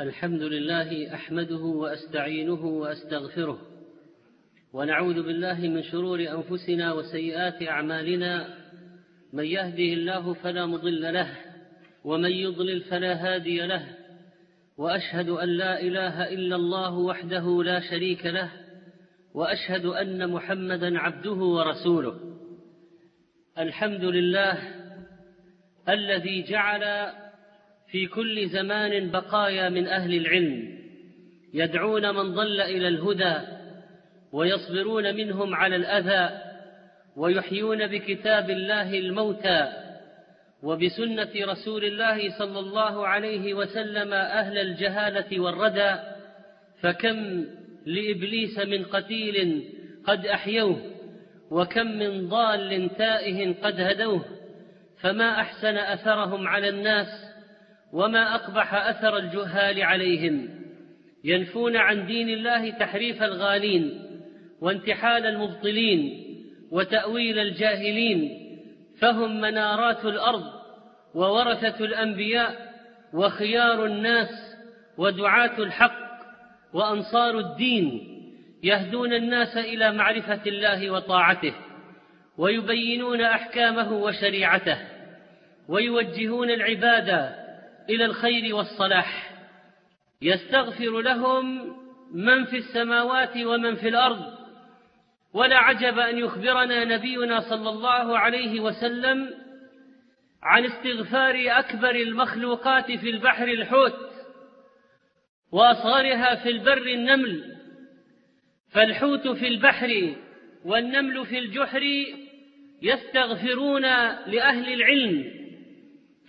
الحمد لله أحمده وأستعينه وأستغفره ونعوذ بالله من شرور أنفسنا وسيئات أعمالنا من يهده الله فلا مضل له ومن يضلل فلا هادي له وأشهد أن لا إله إلا الله وحده لا شريك له وأشهد أن محمدا عبده ورسوله الحمد لله الذي جعل في كل زمان بقايا من أهل العلم يدعون من ضل إلى الهدى ويصبرون منهم على الأذى ويحيون بكتاب الله الموتى وبسنة رسول الله صلى الله عليه وسلم أهل الجهالة والردى فكم لإبليس من قتيل قد أحيوه وكم من ضال تائه قد هدوه فما أحسن أثرهم على الناس وما أقبح أثر الجهال عليهم. ينفون عن دين الله تحريف الغالين وانتحال المبطلين وتأويل الجاهلين فهم منارات الأرض وورثة الأنبياء وخيار الناس ودعاة الحق وأنصار الدين يهدون الناس إلى معرفة الله وطاعته ويبينون أحكامه وشريعته ويوجهون العباد إلى الخير والصلاح. يستغفر لهم من في السماوات ومن في الأرض. ولا عجب أن يخبرنا نبينا صلى الله عليه وسلم عن استغفار أكبر المخلوقات في البحر الحوت وأصغرها في البر النمل. فالحوت في البحر والنمل في الجحر يستغفرون لأهل العلم.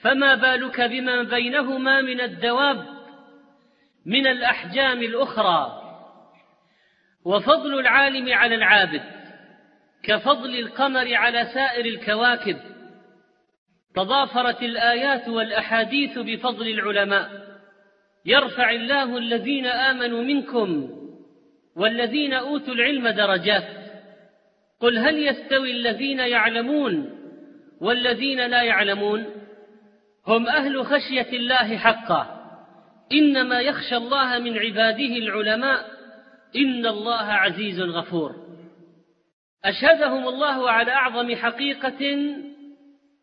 فما بالك بما بينهما من الدواب من الأحجام الأخرى؟ وفضل العالم على العابد كفضل القمر على سائر الكواكب تضافرت الآيات والأحاديث بفضل العلماء. يرفع الله الذين آمنوا منكم والذين أوتوا العلم درجات. قل هل يستوي الذين يعلمون والذين لا يعلمون؟ هم أهل خشية الله حقا. إنما يخشى الله من عباده العلماء. إن الله عزيز غفور. أشهدهم الله على أعظم حقيقة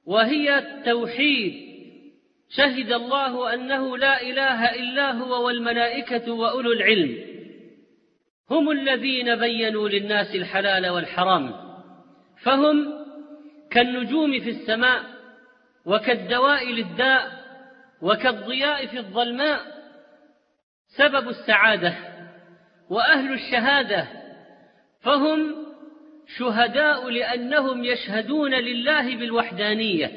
وهي التوحيد. شهد الله أنه لا إله إلا هو والملائكة وأولو العلم. هم الذين بينوا للناس الحلال والحرام. فهم كالنجوم في السماء. وكالدواء للداء وكالضياء في الظلماء سبب السعادة وأهل الشهادة فهم شهداء لأنهم يشهدون لله بالوحدانية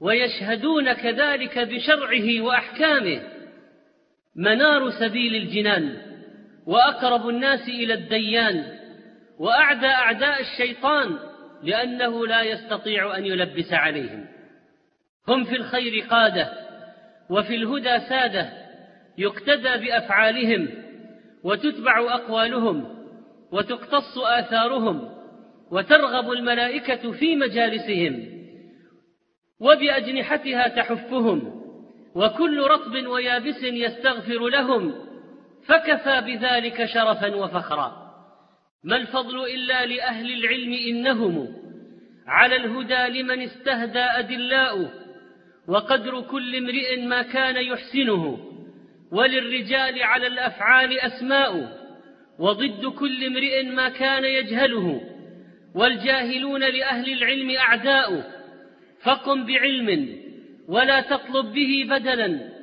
ويشهدون كذلك بشرعه وأحكامه. منار سبيل الجنان وأقرب الناس إلى الديان وأعدى أعداء الشيطان لأنه لا يستطيع أن يلبس عليهم. هم في الخير قادة وفي الهدى سادة يقتدى بأفعالهم وتتبع أقوالهم وتقتص آثارهم وترغب الملائكة في مجالسهم وبأجنحتها تحفهم وكل رطب ويابس يستغفر لهم فكفى بذلك شرفا وفخرا ما الفضل إلا لأهل العلم إنهم على الهدى لمن استهدى أدلاؤه وقدر كل امرئ ما كان يحسنه وللرجال على الأفعال أسماء وضد كل امرئ ما كان يجهله والجاهلون لأهل العلم أعداء فقم بعلم ولا تطلب به بدلا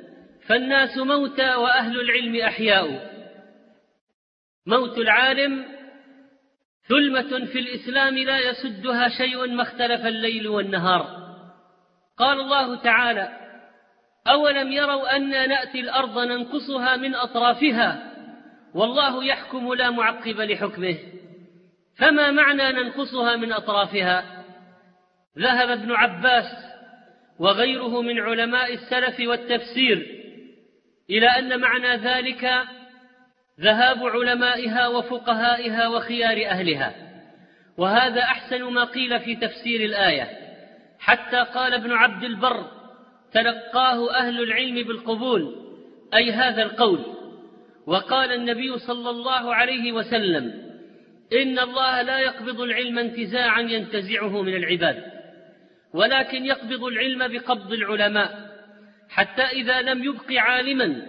فالناس موتى وأهل العلم أحياء. موت العالم ثلمة في الإسلام لا يسدها شيء ما اختلف الليل والنهار. قال الله تعالى أولم يروا أنا نأتي الأرض ننقصها من أطرافها والله يحكم لا معقب لحكمه فما معنى ننقصها من أطرافها؟ ذهب ابن عباس وغيره من علماء السلف والتفسير إلى أن معنى ذلك ذهاب علمائها وفقهائها وخيار أهلها وهذا أحسن ما قيل في تفسير الآية. حتى قال ابن عبد البر تلقاه أهل العلم بالقبول أي هذا القول. وقال النبي صلى الله عليه وسلم إن الله لا يقبض العلم انتزاعا ينتزعه من العباد ولكن يقبض العلم بقبض العلماء. حتى إذا لم يبق عالما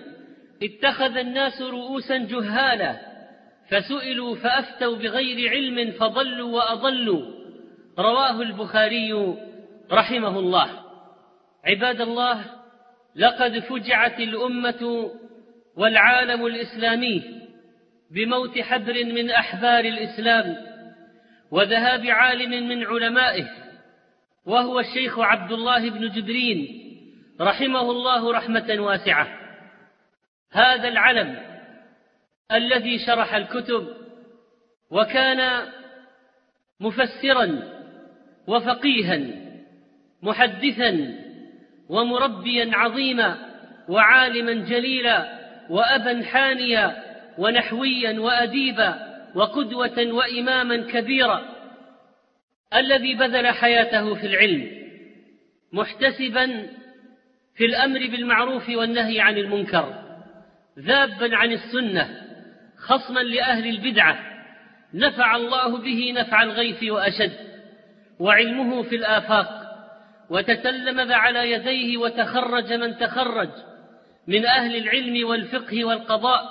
اتخذ الناس رؤوسا جهالا فسئلوا فأفتوا بغير علم فضلوا وأضلوا. رواه البخاري رحمه الله عباد الله لقد فجعت الأمة والعالم الإسلامي بموت حبر من أحبار الإسلام وذهاب عالم من علمائه وهو الشيخ عبد الله بن جبرين رحمه الله رحمة واسعة. هذا العلم الذي شرح الكتب وكان مفسرا وفقيها محدثا ومربيا عظيما وعالما جليلا وابا حانيا ونحويا واديبا وقدوه واماما كبيرا الذي بذل حياته في العلم محتسبا في الأمر بالمعروف والنهي عن المنكر ذابا عن السنة خصما لأهل البدعة نفع الله به نفع الغيث وأشد وعلمه في الآفاق وتتلمذ على يديه وتخرج من تخرج من أهل العلم والفقه والقضاء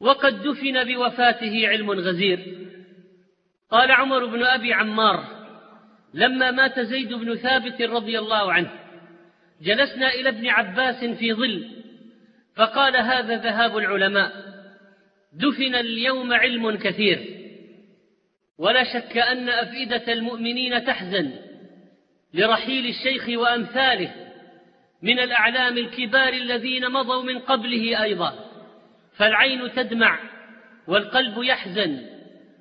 وقد دفن بوفاته علم غزير. قال عمر بن أبي عمار لما مات زيد بن ثابت رضي الله عنه جلسنا إلى ابن عباس في ظل فقال هذا ذهاب العلماء دفن اليوم علم كثير. ولا شك أن أفئدة المؤمنين تحزن. لرحيل الشيخ وأمثاله من الأعلام الكبار الذين مضوا من قبله أيضا. فالعين تدمع والقلب يحزن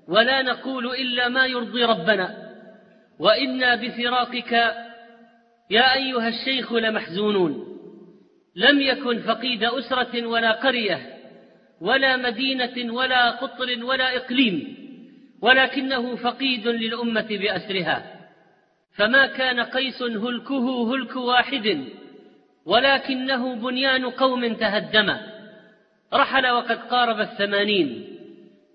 ولا نقول إلا ما يرضي ربنا. وإنا بفراقك يا أيها الشيخ لمحزونون. لم يكن فقيد أسرة ولا قرية ولا مدينة ولا قطر ولا إقليم ولكنه فقيد للأمة بأسرها. فما كان قيس هلكه هلك واحد ولكنه بنيان قوم تهدم. رحل وقد قارب الثمانين.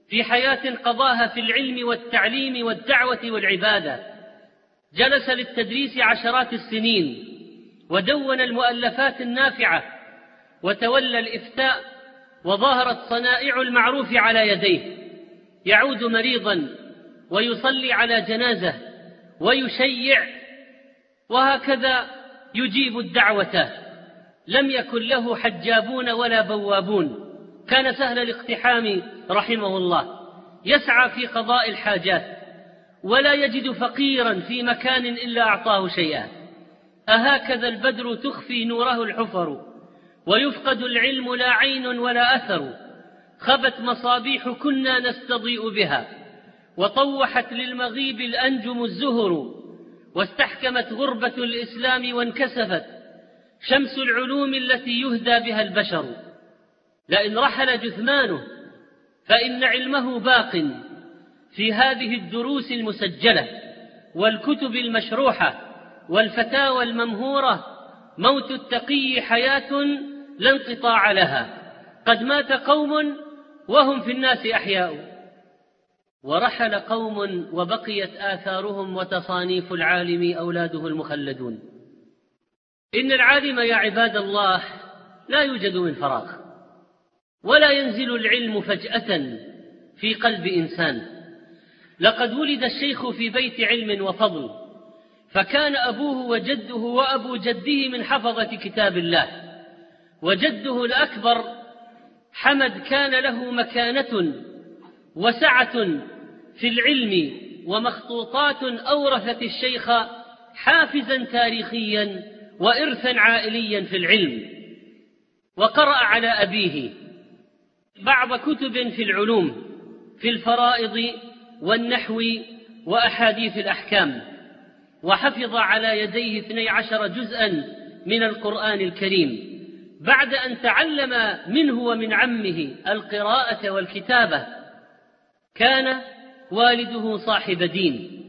في حياة قضاها في العلم والتعليم والدعوة والعبادة. جلس للتدريس عشرات السنين ودون المؤلفات النافعة وتولى الإفتاء وظهرت صنائع المعروف على يديه. يعود مريضا ويصلي على جنازة. ويشيع وهكذا يجيب الدعوة. لم يكن له حجابون ولا بوابون. كان سهل الاقتحام رحمه الله. يسعى في قضاء الحاجات ولا يجد فقيرا في مكان إلا أعطاه شيئا. أهكذا البدر تخفي نوره الحفر ويفقد العلم لا عين ولا أثر. خبت مصابيح كنا نستضيء بها. وطوحت للمغيب الأنجم الزهر واستحكمت غربة الإسلام وانكسفت شمس العلوم التي يهدى بها البشر. لئن رحل جثمانه فإن علمه باق في هذه الدروس المسجلة والكتب المشروحة والفتاوى الممهورة. موت التقي حياة لا انقطاع لها. قد مات قوم وهم في الناس أحياء. ورحل قوم وبقيت آثارهم وتصانيف العالم أولاده المخلدون. إن العالم يا عباد الله لا يوجد من فراغ ولا ينزل العلم فجأة في قلب إنسان. لقد ولد الشيخ في بيت علم وفضل فكان أبوه وجده وأبو جده من حفظة كتاب الله وجده الأكبر حمد كان له مكانة وسعة في العلم ومخطوطات أورثت الشيخ حافزا تاريخيا وإرثا عائليا في العلم. وقرأ على أبيه بعض كتب في العلوم في الفرائض والنحو وأحاديث الأحكام. وحفظ على يديه اثني عشر جزءا من القرآن الكريم. بعد أن تعلم منه ومن عمه القراءة والكتابة كان والده صاحب دين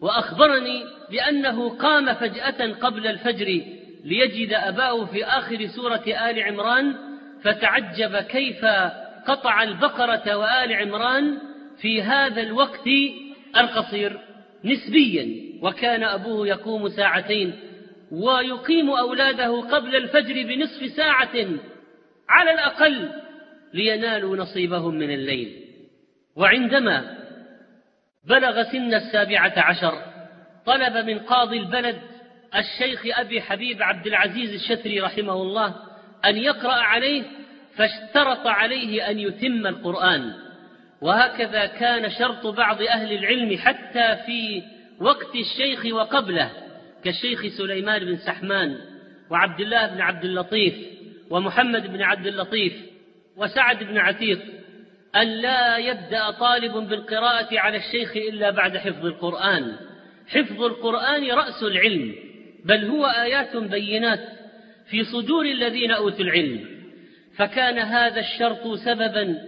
وأخبرني بأنه قام فجأة قبل الفجر ليجد أباه في آخر سورة آل عمران فتعجب كيف قطع البقرة وآل عمران في هذا الوقت القصير نسبيا وكان أبوه يقوم ساعتين ويقيم أولاده قبل الفجر بنصف ساعة على الأقل لينالوا نصيبهم من الليل. وعندما بلغ سن السابعة عشر طلب من قاضي البلد الشيخ أبي حبيب عبد العزيز الشتري رحمه الله أن يقرأ عليه فاشترط عليه أن يتم القرآن. وهكذا كان شرط بعض أهل العلم حتى في وقت الشيخ وقبله كالشيخ سليمان بن سحمان وعبد الله بن عبد اللطيف ومحمد بن عبد اللطيف وسعد بن عتيق أن لا يبدأ طالب بالقراءة على الشيخ إلا بعد حفظ القرآن. حفظ القرآن رأس العلم بل هو آيات بينات في صدور الذين أوتوا العلم. فكان هذا الشرط سببا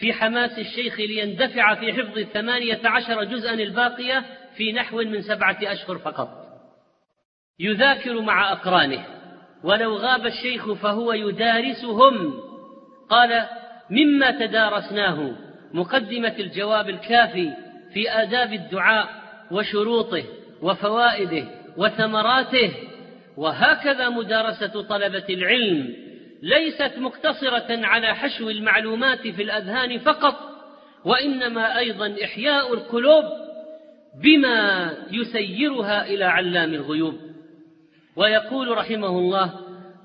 في حماس الشيخ ليندفع في حفظ الثمانية عشر جزءا الباقية في نحو من سبعة أشهر فقط. يذاكر مع أقرانه. ولو غاب الشيخ فهو يدارسهم. قال مما تدارسناه مقدمة الجواب الكافي في آداب الدعاء وشروطه وفوائده وثمراته. وهكذا مدارسة طلبة العلم ليست مقتصرة على حشو المعلومات في الأذهان فقط وإنما أيضا إحياء القلوب بما يسيرها إلى علام الغيوب. ويقول رحمه الله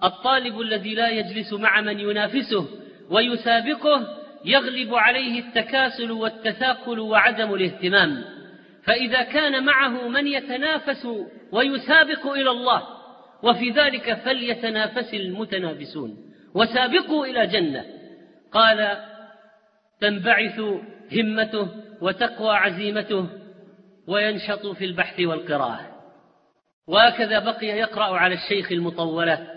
الطالب الذي لا يجلس مع من ينافسه ويسابقه يغلب عليه التكاسل والتثاقل وعدم الاهتمام. فإذا كان معه من يتنافس ويسابق إلى الله وفي ذلك فليتنافس المتنافسون. وسابقوا إلى جنة. قال تنبعث همته وتقوى عزيمته وينشط في البحث والقراءة. وهكذا بقي يقرأ على الشيخ المطولات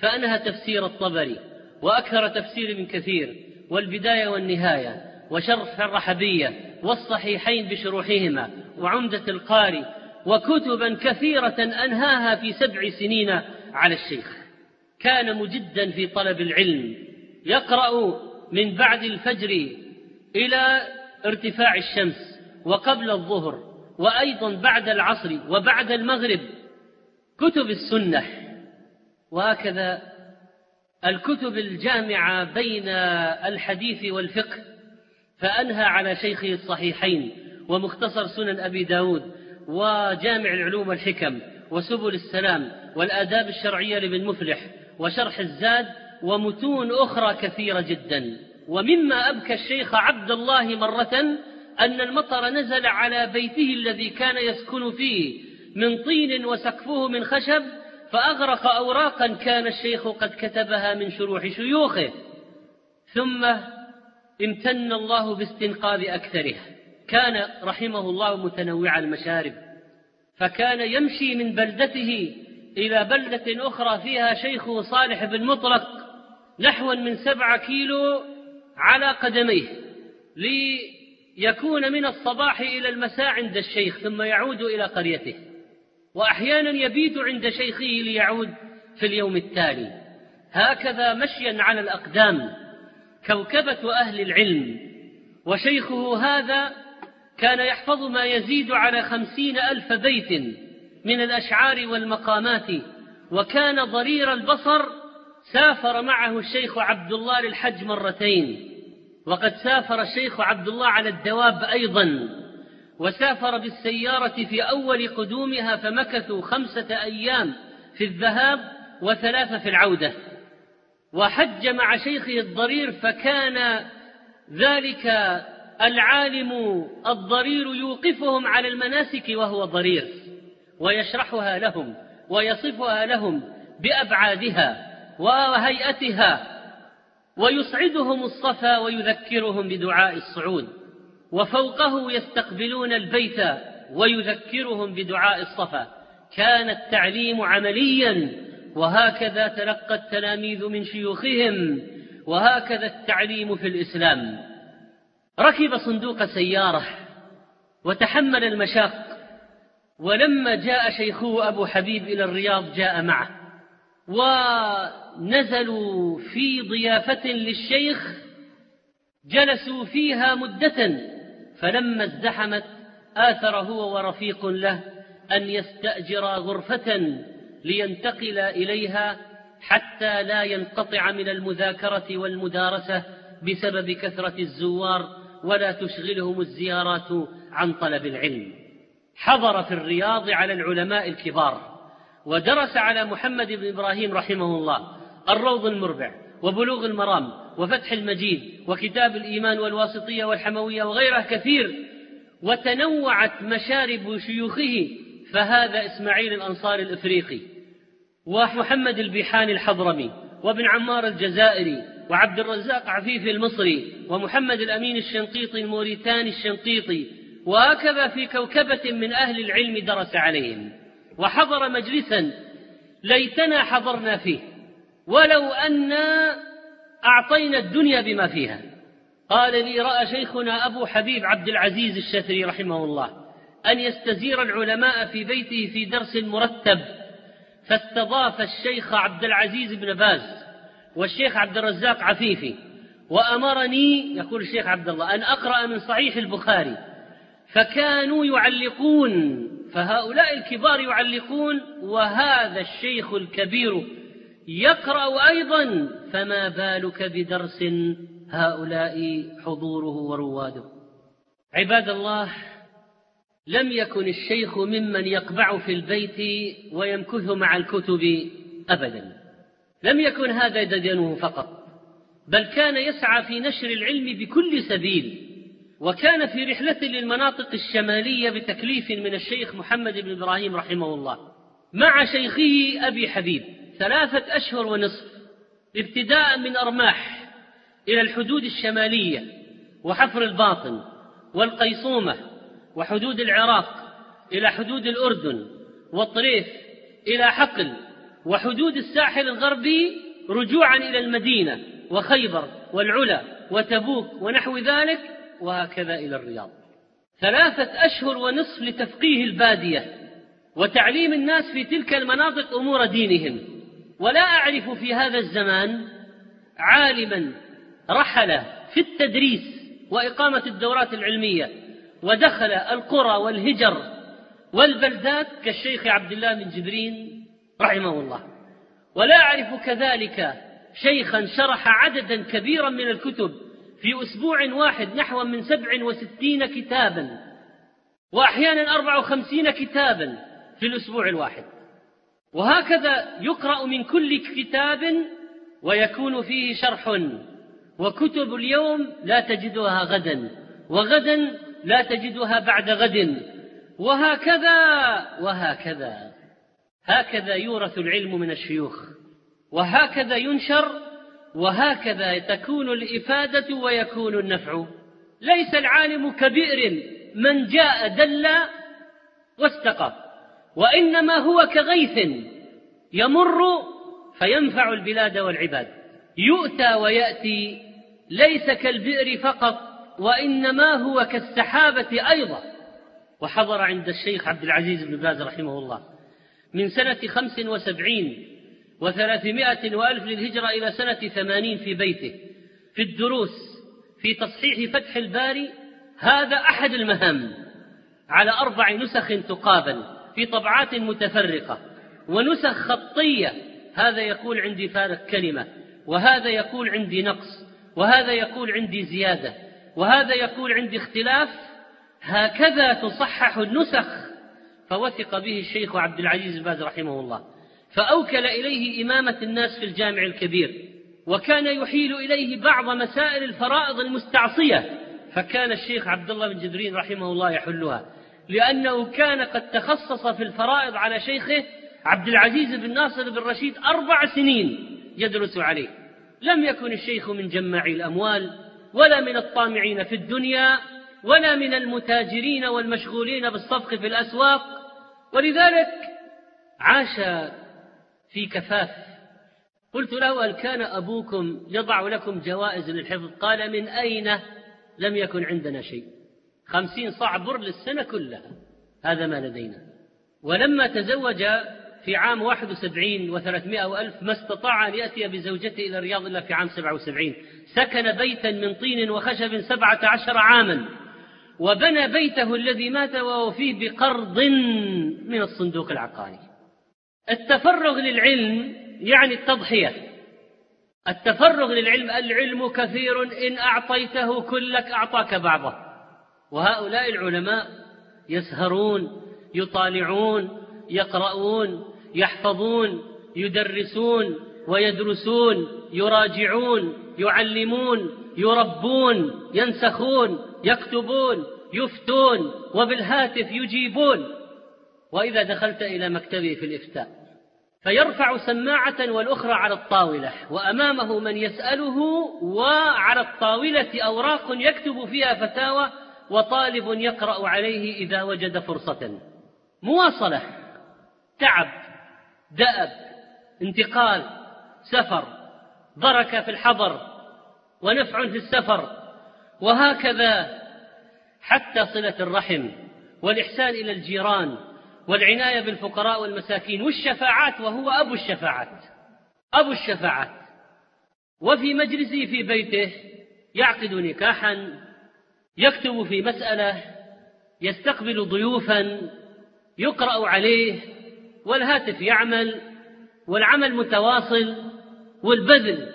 فأنهى تفسير الطبري. وأكثر تفسير من كثير والبداية والنهاية وشرح الرحبية والصحيحين بشروحهما وعمدة القاري وكتبا كثيرة أنهاها في سبع سنين على الشيخ. كان مجدا في طلب العلم. يقرأ من بعد الفجر إلى ارتفاع الشمس وقبل الظهر وأيضا بعد العصر وبعد المغرب. كتب السنة. وهكذا الكتب الجامعة بين الحديث والفقه فأنهى على شيخه الصحيحين ومختصر سنن أبي داود وجامع العلوم والحكم وسبل السلام والآداب الشرعية لابن مفلح وشرح الزاد ومتون أخرى كثيرة جدا. ومما أبكى الشيخ عبد الله مرة أن المطر نزل على بيته الذي كان يسكن فيه من طين وسقفه من خشب فأغرق أوراقا كان الشيخ قد كتبها من شروح شيوخه. ثم امتن الله باستنقاذ أكثرها. كان رحمه الله متنوع المشارب. فكان يمشي من بلدته إلى بلدة أخرى فيها شيخه صالح بن مطلق نحو من سبعة كيلو على قدميه. ليكون من الصباح إلى المساء عند الشيخ ثم يعود إلى قريته. وأحيانا يبيت عند شيخه ليعود في اليوم التالي. هكذا مشيا على الأقدام. كوكبة أهل العلم. وشيخه هذا كان يحفظ ما يزيد على خمسين ألف بيت من الأشعار والمقامات. وكان ضرير البصر سافر معه الشيخ عبد الله للحج مرتين. وقد سافر الشيخ عبد الله على الدواب أيضا. وسافر بالسيارة في أول قدومها فمكثوا خمسة أيام في الذهاب وثلاثة في العودة. وحج مع شيخه الضرير فكان ذلك العالم الضرير يوقفهم على المناسك وهو ضرير ويشرحها لهم ويصفها لهم بأبعادها وهيئتها ويصعدهم الصفا ويذكرهم بدعاء الصعود. وفوقه يستقبلون البيت ويذكرهم بدعاء الصفا. كان التعليم عمليا وهكذا تلقى التلاميذ من شيوخهم وهكذا التعليم في الإسلام. ركب صندوق سيارة وتحمل المشاق ولما جاء شيخه أبو حبيب إلى الرياض جاء معه. ونزلوا في ضيافة للشيخ جلسوا فيها مدة. فلما ازدحمت آثر هو ورفيق له أن يستأجر غرفة لينتقل إليها حتى لا ينقطع من المذاكرة والمدارسة بسبب كثرة الزوار ولا تشغلهم الزيارات عن طلب العلم. حضر في الرياض على العلماء الكبار ودرس على محمد بن إبراهيم رحمه الله الروض المربع. وبلوغ المرام وفتح المجيد وكتاب الإيمان والواسطية والحموية وغيره كثير وتنوعت مشارب شيوخه فهذا إسماعيل الأنصاري الإفريقي ومحمد البيحاني الحضرمي وابن عمار الجزائري وعبد الرزاق عفيفي المصري ومحمد الأمين الشنقيطي الموريتاني الشنقيطي وهكذا في كوكبة من أهل العلم درس عليهم. وحضر مجلسا ليتنا حضرنا فيه. ولو أنا أعطينا الدنيا بما فيها. قال لي رأى شيخنا أبو حبيب عبد العزيز الشثري رحمه الله أن يستزير العلماء في بيته في درس مرتب فاستضاف الشيخ عبد العزيز بن باز والشيخ عبد الرزاق عفيفي وأمرني يقول الشيخ عبد الله أن أقرأ من صحيح البخاري فكانوا يعلقون فهؤلاء الكبار يعلقون وهذا الشيخ الكبير يقرأ أيضا فما بالك بدرس هؤلاء حضوره ورواده عباد الله لم يكن الشيخ ممن يقبع في البيت ويمكث مع الكتب أبدا. لم يكن هذا ديدنه فقط بل كان يسعى في نشر العلم بكل سبيل وكان في رحلة للمناطق الشمالية بتكليف من الشيخ محمد بن إبراهيم رحمه الله مع شيخه أبي حبيب. ثلاثة أشهر ونصف ابتداء من أرماح إلى الحدود الشمالية وحفر الباطن والقيصومة وحدود العراق إلى حدود الأردن والطريف إلى حقل وحدود الساحل الغربي رجوعا إلى المدينة وخيبر والعلا وتبوك ونحو ذلك وهكذا إلى الرياض. ثلاثة أشهر ونصف لتفقيه البادية وتعليم الناس في تلك المناطق أمور دينهم. ولا أعرف في هذا الزمان عالما رحل في التدريس وإقامة الدورات العلمية ودخل القرى والهجر والبلدات كالشيخ عبد الله بن جبرين رحمه الله. ولا أعرف كذلك شيخا شرح عددا كبيرا من الكتب في أسبوع واحد نحو من سبع وستين كتابا وأحيانا أربع وخمسين كتابا في الأسبوع الواحد. وهكذا يقرأ من كل كتاب ويكون فيه شرح. وكتب اليوم لا تجدها غدا وغدا لا تجدها بعد غد. وهكذا وهكذا. هكذا يورث العلم من الشيوخ. وهكذا ينشر وهكذا تكون الإفادة ويكون النفع. ليس العالم كبئر من جاء دل واستقى. وإنما هو كغيث يمر فينفع البلاد والعباد. يؤتى ويأتي ليس كالبئر فقط وإنما هو كالسحابة أيضا. وحضر عند الشيخ عبد العزيز بن باز رحمه الله من سنة خمس وسبعين وثلاثمائة وألف للهجرة إلى سنة ثمانين في بيته في الدروس في تصحيح فتح الباري. هذا أحد المهام على أربع نسخ تقابل. في طبعات متفرقة. ونسخ خطية. هذا يقول عندي فارق كلمة. وهذا يقول عندي نقص. وهذا يقول عندي زيادة. وهذا يقول عندي اختلاف. هكذا تصحح النسخ. فوثق به الشيخ عبد العزيز باز رحمه الله. فأوكل إليه إمامة الناس في الجامع الكبير. وكان يحيل إليه بعض مسائل الفرائض المستعصية. فكان الشيخ عبد الله بن جبرين رحمه الله يحلها. لأنه كان قد تخصص في الفرائض على شيخه عبد العزيز بن ناصر بن رشيد أربع سنين يدرس عليه. لم يكن الشيخ من جماعي الأموال ولا من الطامعين في الدنيا ولا من المتاجرين والمشغولين بالصفق في الأسواق. ولذلك عاش في كفاف. قلت له هل كان أبوكم يضع لكم جوائز للحفظ؟ قال من أين؟ لم يكن عندنا شيء. خمسين صاع بر للسنة كلها. هذا ما لدينا. ولما تزوج في عام 71 و300 وألف ما استطاع أن يأتي بزوجته إلى الرياض إلا في عام 77 سكن بيتا من طين وخشب سبعة عشر عاما. وبنى بيته الذي مات وهو فيه بقرض من الصندوق العقاري. التفرغ للعلم يعني التضحية. التفرغ للعلم العلم كثير إن أعطيته كلك أعطاك بعضه. وهؤلاء العلماء يسهرون يطالعون يقرؤون يحفظون يدرسون ويدرسون يراجعون يعلمون يربون ينسخون يكتبون يفتون وبالهاتف يجيبون. وإذا دخلت إلى مكتبه في الإفتاء فيرفع سماعة والأخرى على الطاولة وأمامه من يسأله وعلى الطاولة أوراق يكتب فيها فتاوى؟ وطالب يقرأ عليه إذا وجد فرصة. مواصلة. تعب دأب انتقال سفر بركة في الحضر ونفع في السفر وهكذا حتى صلة الرحم والإحسان إلى الجيران والعناية بالفقراء والمساكين والشفاعات وهو أبو الشفاعات. أبو الشفاعات. وفي مجلسه في بيته يعقد نكاحا يكتب في مسألة يستقبل ضيوفا يقرأ عليه والهاتف يعمل والعمل متواصل والبذل.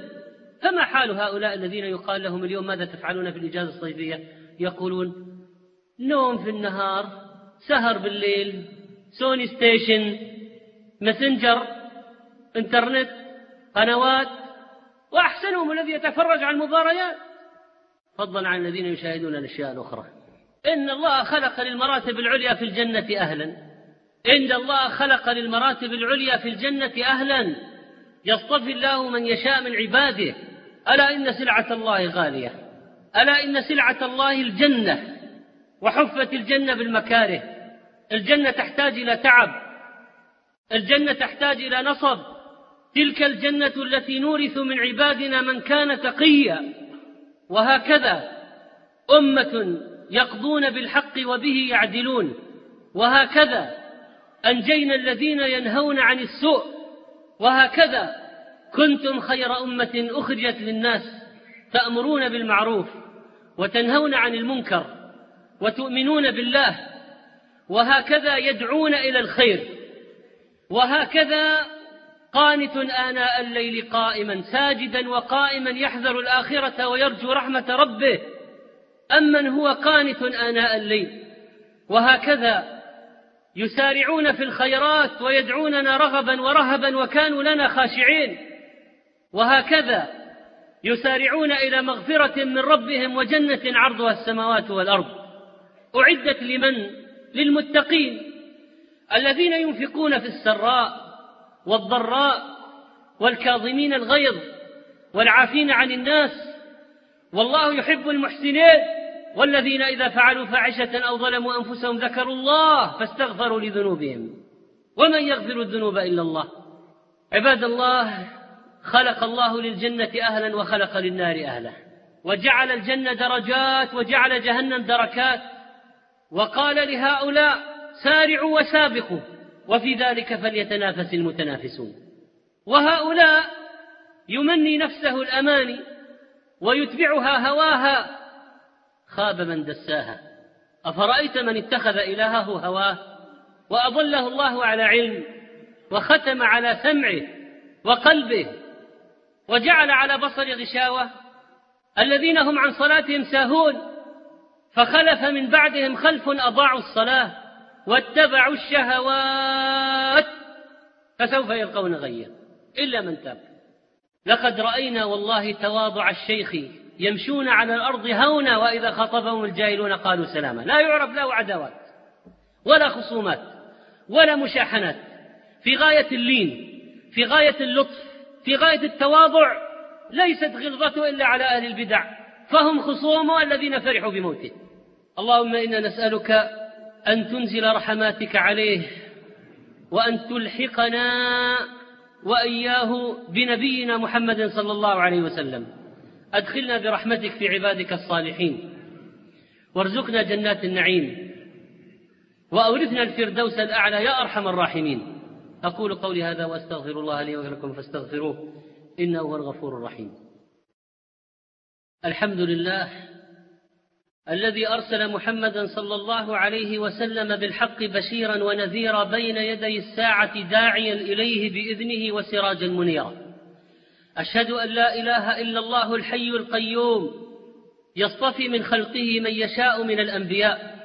فما حال هؤلاء الذين يقال لهم اليوم ماذا تفعلون في الإجازة الصيفية؟ يقولون نوم في النهار سهر بالليل سوني ستيشن مسنجر إنترنت قنوات وأحسنهم الذي يتفرج على المباريات. فضلا عن الذين يشاهدون الأشياء الأخرى. إن الله خلق للمراتب العليا في الجنة أهلا. إن الله خلق للمراتب العليا في الجنة أهلا. يصطفي الله من يشاء من عباده. ألا إن سلعة الله غالية. ألا إن سلعة الله الجنة. وحفت الجنة بالمكاره. الجنة تحتاج إلى تعب. الجنة تحتاج إلى نصب. تلك الجنة التي نورث من عبادنا من كان تقيا. وهكذا أمة يقضون بالحق وبه يعدلون. وهكذا أنجينا الذين ينهون عن السوء. وهكذا كنتم خير أمة أخرجت للناس تأمرون بالمعروف وتنهون عن المنكر وتؤمنون بالله. وهكذا يدعون إلى الخير. وهكذا قانت آناء الليل قائما ساجدا وقائما يحذر الآخرة ويرجو رحمة ربه. أمن هو قانت آناء الليل. وهكذا يسارعون في الخيرات ويدعوننا رغبا ورهبا وكانوا لنا خاشعين. وهكذا يسارعون إلى مغفرة من ربهم وجنة عرضها السماوات والأرض. أعدت لمن؟ للمتقين. الذين ينفقون في السراء. والضراء والكاظمين الغيظ والعافين عن الناس والله يحب المحسنين والذين إذا فعلوا فاحشة أو ظلموا أنفسهم ذكروا الله فاستغفروا لذنوبهم. ومن يغفر الذنوب إلا الله؟ عباد الله خلق الله للجنة أهلا وخلق للنار أهلا. وجعل الجنة درجات وجعل جهنم دركات. وقال لهؤلاء سارعوا وسابقوا. وفي ذلك فليتنافس المتنافسون. وهؤلاء يمني نفسه الأماني ويتبعها هواها. خاب من دساها. أفرأيت من اتخذ إلهه هواه؟ وأضله الله على علم وختم على سمعه وقلبه وجعل على بصر غشاوة. الذين هم عن صلاتهم ساهون فخلف من بعدهم خلف أضاعوا الصلاة. واتبعوا الشهوات فسوف يلقون غيا إلا من تاب. لقد رأينا والله تواضع الشيخ يمشون على الأرض هونا وإذا خاطبهم الجاهلون قالوا سلاما. لا يعرف له عداوات ولا خصومات ولا مشاحنات. في غاية اللين في غاية اللطف في غاية التواضع ليست غلظته إلا على أهل البدع فهم خصومه الذين فرحوا بموته. اللهم إنا نسألك أن تنزل رحماتك عليه وأن تلحقنا وإياه بنبينا محمد صلى الله عليه وسلم. أدخلنا برحمتك في عبادك الصالحين. وارزقنا جنات النعيم. وأورثنا الفردوس الأعلى يا أرحم الراحمين. أقول قولي هذا وأستغفر الله لي ولكم فاستغفروه إنه هو الغفور الرحيم. الحمد لله الذي أرسل محمدا صلى الله عليه وسلم بالحق بشيرا ونذيرا بين يدي الساعة داعيا إليه بإذنه وسراجا منيرا. أشهد أن لا إله إلا الله الحي القيوم يصطفي من خلقه من يشاء من الأنبياء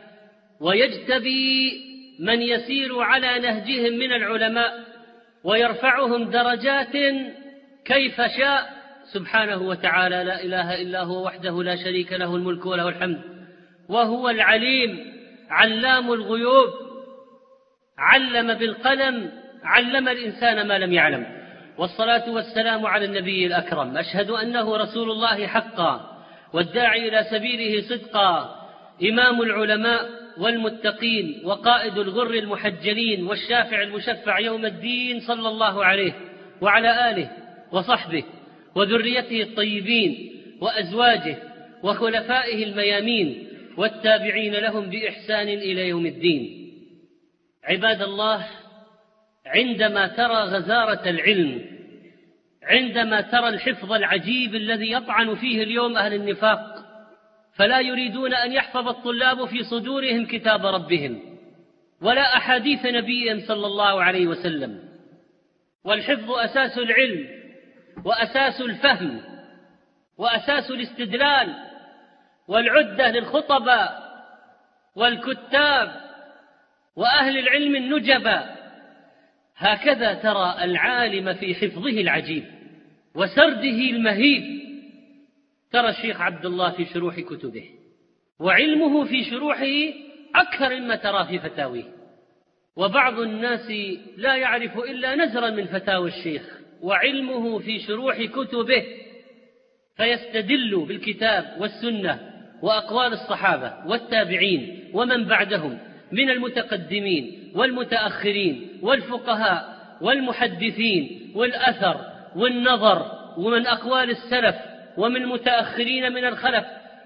ويجتبي من يسير على نهجهم من العلماء ويرفعهم درجات كيف شاء سبحانه وتعالى لا إله إلا هو وحده لا شريك له الملك وله الحمد. وهو العليم علام الغيوب علم بالقلم علم الإنسان ما لم يعلم. والصلاة والسلام على النبي الأكرم. أشهد أنه رسول الله حقا والداعي إلى سبيله صدقا. إمام العلماء والمتقين وقائد الغر المحجلين والشافع المشفع يوم الدين صلى الله عليه وعلى آله وصحبه. وذريته الطيبين وأزواجه وخلفائه الميامين والتابعين لهم بإحسان إلى يوم الدين. عباد الله عندما ترى غزارة العلم عندما ترى الحفظ العجيب الذي يطعن فيه اليوم أهل النفاق فلا يريدون أن يحفظ الطلاب في صدورهم كتاب ربهم ولا أحاديث نبيهم صلى الله عليه وسلم. والحفظ أساس العلم وأساس الفهم وأساس الاستدلال والعدة للخطباء والكتاب وأهل العلم النجبا هكذا ترى العالم في حفظه العجيب وسرده المهيب. ترى الشيخ عبد الله في شروح كتبه وعلمه في شروحه أكثر مما ترى في فتاويه. وبعض الناس لا يعرف إلا نزرا من فتاوى الشيخ. وعلمه في شروح كتبه فيستدل بالكتاب والسنة وأقوال الصحابة والتابعين ومن بعدهم من المتقدمين والمتأخرين والفقهاء والمحدثين والأثر والنظر ومن أقوال السلف ومن متأخرين من الخلف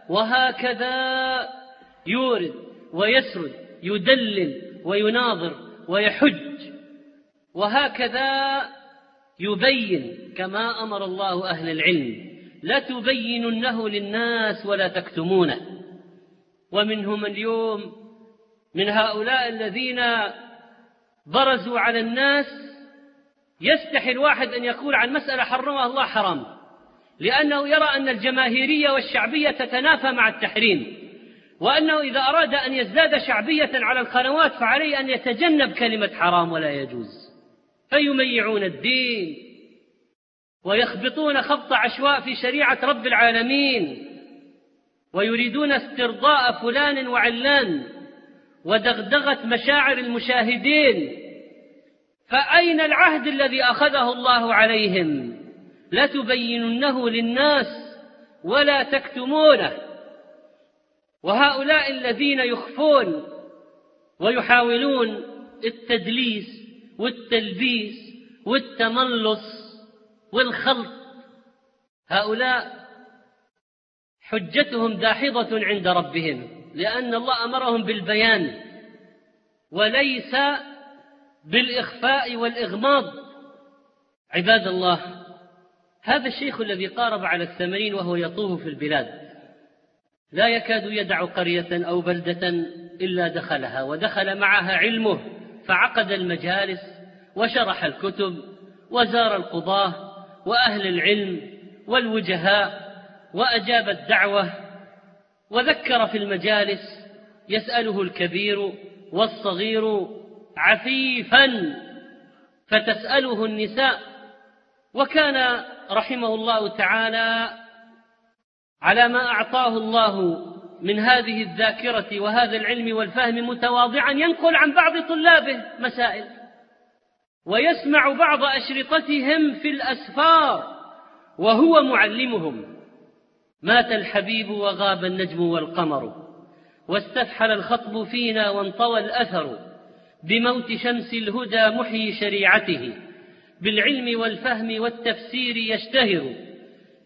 وهكذا يورد ويسرد يدلل ويناظر ويحج وهكذا يبين كما أمر الله أهل العلم لتبيننه للناس ولا تكتمونه. ومنهم اليوم من هؤلاء الذين برزوا على الناس يستحي الواحد أن يقول عن مسألة حرمها الله حرام لأنه يرى أن الجماهيرية والشعبية تتنافى مع التحريم وأنه إذا أراد أن يزداد شعبية على القنوات فعليه أن يتجنب كلمة حرام ولا يجوز. فيميعون الدين ويخبطون خبط عشواء في شريعة رب العالمين ويريدون استرضاء فلان وعلان ودغدغة مشاعر المشاهدين فأين العهد الذي أخذه الله عليهم؟ لتبيننه للناس ولا تكتمونه. وهؤلاء الذين يخفون ويحاولون التدليس والتلبيس والتملص والخلط هؤلاء حجتهم داحضة عند ربهم لأن الله أمرهم بالبيان وليس بالإخفاء والإغماض. عباد الله هذا الشيخ الذي قارب على الثمانين وهو يطوف في البلاد لا يكاد يدع قرية أو بلدة إلا دخلها ودخل معها علمه فعقد المجالس وشرح الكتب وزار القضاة وأهل العلم والوجهاء وأجاب الدعوة وذكر في المجالس يسأله الكبير والصغير عفيفا فتسأله النساء وكان رحمه الله تعالى على ما أعطاه الله من هذه الذاكرة وهذا العلم والفهم متواضعا ينقل عن بعض طلابه مسائل ويسمع بعض أشرطتهم في الأسفار وهو معلمهم. مات الحبيب وغاب النجم والقمر واستفحل الخطب فينا وانطوى الأثر بموت شمس الهدى محيي شريعته. بالعلم والفهم والتفسير يشتهر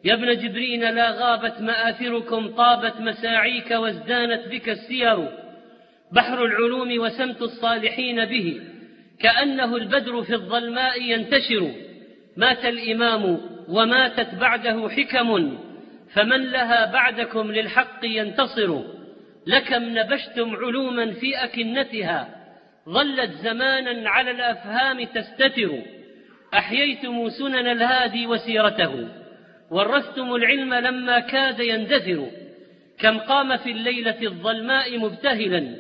يا ابن جبرين لا غابت مآثركم طابت مساعيك وازدانت بك السير. بحر العلوم وسمت الصالحين به. كأنه البدر في الظلماء ينتشر. مات الإمام وماتت بعده حكم. فمن لها بعدكم للحق ينتصر. لكم نبشتم علوما في أكنتها. ظلت زمانا على الأفهام تستتر. أحييتم سنن الهادي وسيرته. ورثتم العلم لما كاد يندثر كم قام في الليلة الظلماء مبتهلا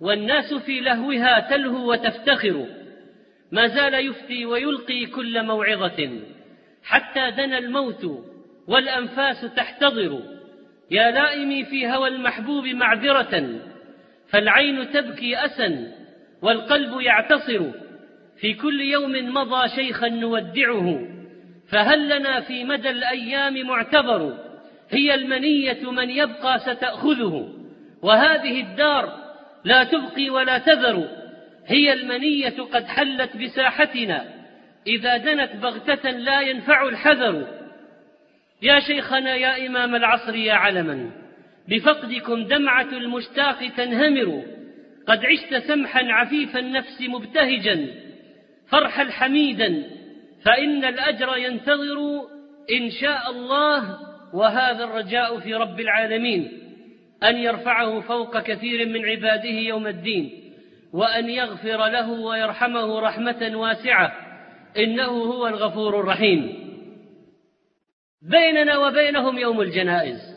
والناس في لهوها تلهو وتفتخر. ما زال يفتي ويلقي كل موعظة. حتى دنا الموت والأنفاس تحتضر. يا لائمي في هوى المحبوب معذرة فالعين تبكي أسا والقلب يعتصر. في كل يوم مضى شيخا نودعه. فهل لنا في مدى الأيام معتبر هي المنية من يبقى ستأخذه؟ وهذه الدار لا تبقي ولا تذر هي المنية قد حلت بساحتنا إذا دنت بغتة لا ينفع الحذر. يا شيخنا يا إمام العصر يا علما بفقدكم دمعة المشتاق تنهمر قد عشت سمحا عفيف النفس مبتهجا فرحا حميدا فإن الأجر ينتظر إن شاء الله وهذا الرجاء في رب العالمين أن يرفعه فوق كثير من عباده يوم الدين وأن يغفر له ويرحمه رحمة واسعة إنه هو الغفور الرحيم. بيننا وبينهم يوم الجنائز.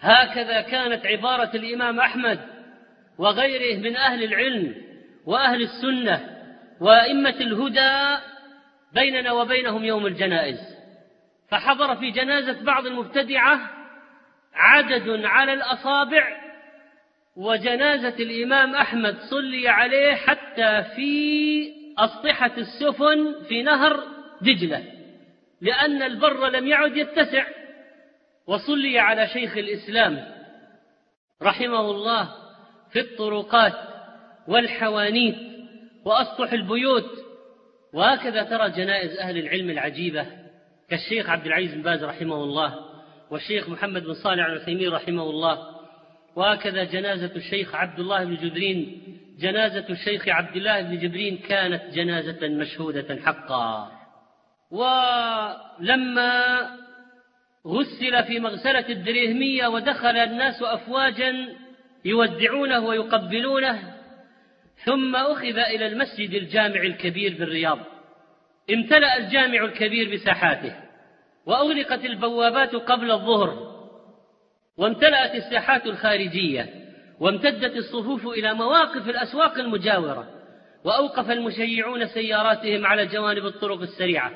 هكذا كانت عبارة الإمام أحمد وغيره من أهل العلم وأهل السنة وأئمة الهدى بيننا وبينهم يوم الجنائز. فحضر في جنازة بعض المبتدعة عدد على الأصابع وجنازة الإمام أحمد صلي عليه حتى في أسطحة السفن في نهر دجلة لأن البر لم يعد يتسع وصلي على شيخ الإسلام رحمه الله في الطرقات والحوانيت وأسطح البيوت وهكذا ترى جنائز أهل العلم العجيبة كالشيخ عبد العزيز بن باز رحمه الله والشيخ محمد بن صالح العثيمين رحمه الله. وهكذا جنازة الشيخ عبد الله بن جبرين جنازة الشيخ عبد الله بن جبرين كانت جنازة مشهودة حقا. ولما غسل في مغسلة الدريهمية ودخل الناس أفواجا يودعونه ويقبلونه ثم أخذ إلى المسجد الجامع الكبير بالرياض امتلأ الجامع الكبير بساحاته وأغلقت البوابات قبل الظهر وامتلأت الساحات الخارجية وامتدت الصفوف إلى مواقف الأسواق المجاورة وأوقف المشيعون سياراتهم على جوانب الطرق السريعة.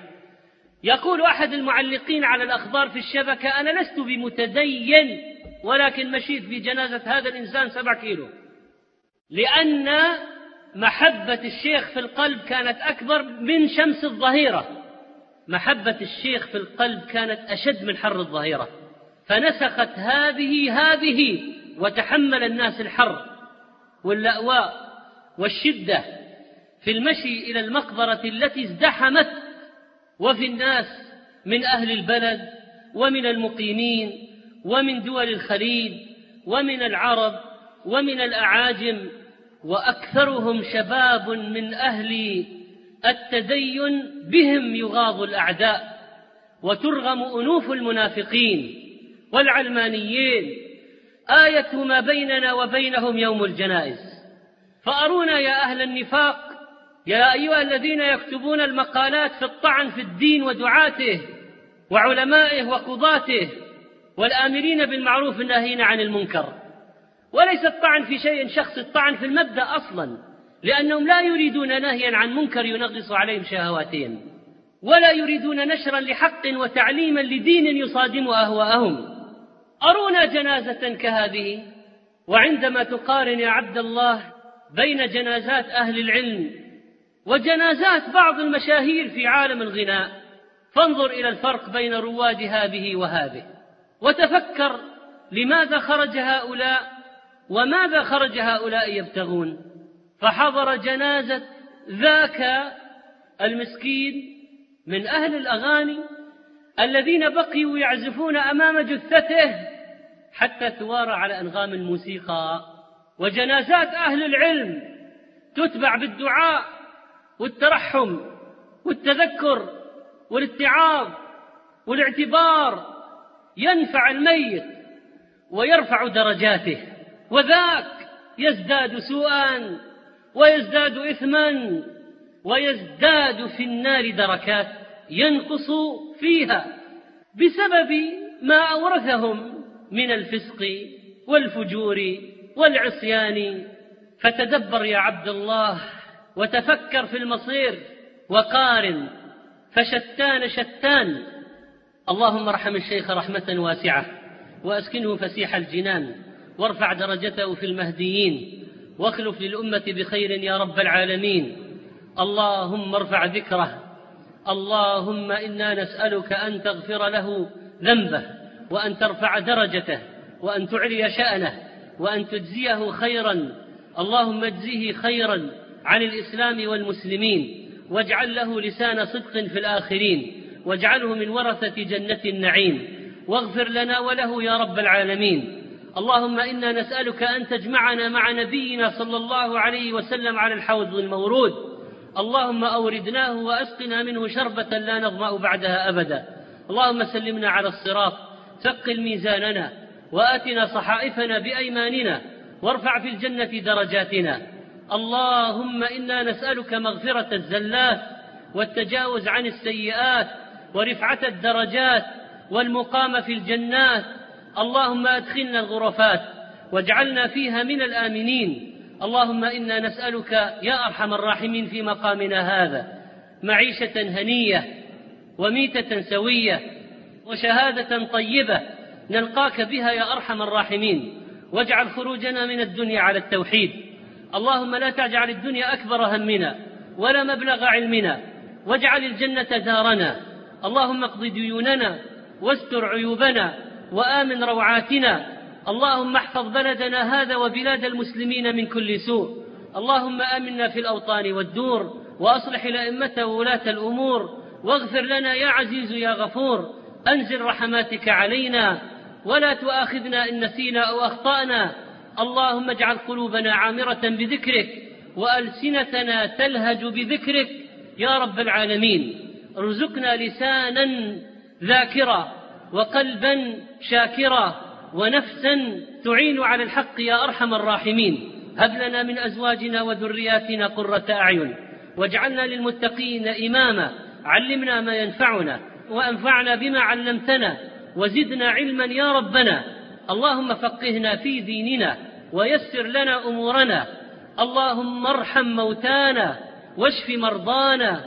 يقول أحد المعلقين على الأخبار في الشبكة أنا لست بمتدين ولكن مشيت في جنازة هذا الإنسان سبع كيلو. لأن محبة الشيخ في القلب كانت أكبر من شمس الظهيرة. محبة الشيخ في القلب كانت أشد من حر الظهيرة. فنسخت هذه هذه وتحمل الناس الحر واللأواء والشدة في المشي إلى المقبرة التي ازدحمت وفي الناس من أهل البلد ومن المقيمين ومن دول الخليج ومن العرب ومن الأعاجم وأكثرهم شباب من أهل التدين بهم يغاض الأعداء وترغم أنوف المنافقين والعلمانيين. آية ما بيننا وبينهم يوم الجنائز. فأرونا يا أهل النفاق يا أيها الذين يكتبون المقالات في الطعن في الدين ودعاته وعلمائه وقضاته والآمرين بالمعروف الناهين عن المنكر. وليس الطعن في شيء شخص الطعن في المبدأ أصلا لأنهم لا يريدون نهيا عن منكر ينغص عليهم شهواتهم ولا يريدون نشرا لحق وتعليما لدين يصادم أهواءهم. أرونا جنازة كهذه؟ وعندما تقارن يا عبد الله بين جنازات أهل العلم وجنازات بعض المشاهير في عالم الغناء فانظر إلى الفرق بين رواد هذه وهذه وتفكر لماذا خرج هؤلاء وماذا خرج هؤلاء يبتغون؟ فحضر جنازة ذاك المسكين من أهل الأغاني الذين بقيوا يعزفون أمام جثته حتى توارى على أنغام الموسيقى. وجنازات أهل العلم تتبع بالدعاء والترحم والتذكر والاتعاظ والاعتبار. ينفع الميت ويرفع درجاته. وذاك يزداد سوءا ويزداد إثما ويزداد في النار دركات ينقص فيها بسبب ما أورثهم من الفسق والفجور والعصيان. فتدبر يا عبد الله وتفكر في المصير وقارن فشتان شتان. اللهم ارحم الشيخ رحمة واسعة وأسكنه فسيح الجنان. وارفع درجته في المهديين واخلف للأمة بخير يا رب العالمين. اللهم ارفع ذكره. اللهم إنا نسألك أن تغفر له ذنبه وأن ترفع درجته وأن تعلي شأنه وأن تجزيه خيرا. اللهم اجزه خيرا عن الإسلام والمسلمين واجعل له لسان صدق في الآخرين واجعله من ورثة جنة النعيم. واغفر لنا وله يا رب العالمين. اللهم إنا نسألك أن تجمعنا مع نبينا صلى الله عليه وسلم على الحوض المورود. اللهم أوردناه وأسقنا منه شربة لا نظمأ بعدها أبدا. اللهم سلمنا على الصراط ثقل ميزاننا وآتنا صحائفنا بأيماننا وارفع في الجنة درجاتنا. اللهم إنا نسألك مغفرة الزلات والتجاوز عن السيئات ورفعة الدرجات والمقام في الجنات اللهم أدخلنا الغرفات واجعلنا فيها من الآمنين. اللهم إنا نسألك يا أرحم الراحمين في مقامنا هذا معيشة هنية وميتة سوية وشهادة طيبة نلقاك بها يا أرحم الراحمين. واجعل خروجنا من الدنيا على التوحيد. اللهم لا تجعل الدنيا أكبر همنا ولا مبلغ علمنا. واجعل الجنة دارنا اللهم اقض ديوننا واستر عيوبنا. وآمن روعاتنا. اللهم احفظ بلدنا هذا وبلاد المسلمين من كل سوء. اللهم آمنا في الأوطان والدور وأصلح الأئمة وولاة الأمور. واغفر لنا يا عزيز يا غفور. أنزل رحماتك علينا. ولا تؤاخذنا إن نسينا أو أخطأنا. اللهم اجعل قلوبنا عامرة بذكرك وألسنتنا تلهج بذكرك. يا رب العالمين. ارزقنا لسانا ذاكرا. وقلبا شاكرا ونفسا تعين على الحق يا أرحم الراحمين. هب لنا من أزواجنا وذرياتنا قرة أعين. واجعلنا للمتقين إماما. علمنا ما ينفعنا وأنفعنا بما علمتنا. وزدنا علما يا ربنا. اللهم فقهنا في ديننا ويسر لنا أمورنا. اللهم ارحم موتانا واشف مرضانا.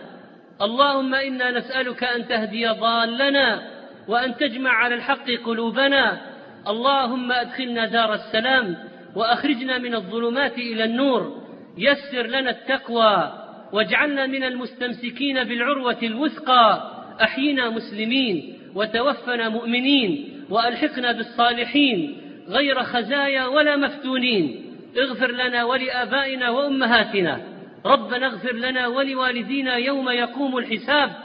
اللهم إنا نسألك أن تهدي ضالنا. وأن تجمع على الحق قلوبنا. اللهم أدخلنا دار السلام وأخرجنا من الظلمات إلى النور. يسر لنا التقوى واجعلنا من المستمسكين بالعروة الوثقى. أحينا مسلمين وتوفنا مؤمنين وألحقنا بالصالحين غير خزايا ولا مفتونين. اغفر لنا ولآبائنا وأمهاتنا. ربنا اغفر لنا ولوالدينا يوم يقوم الحساب.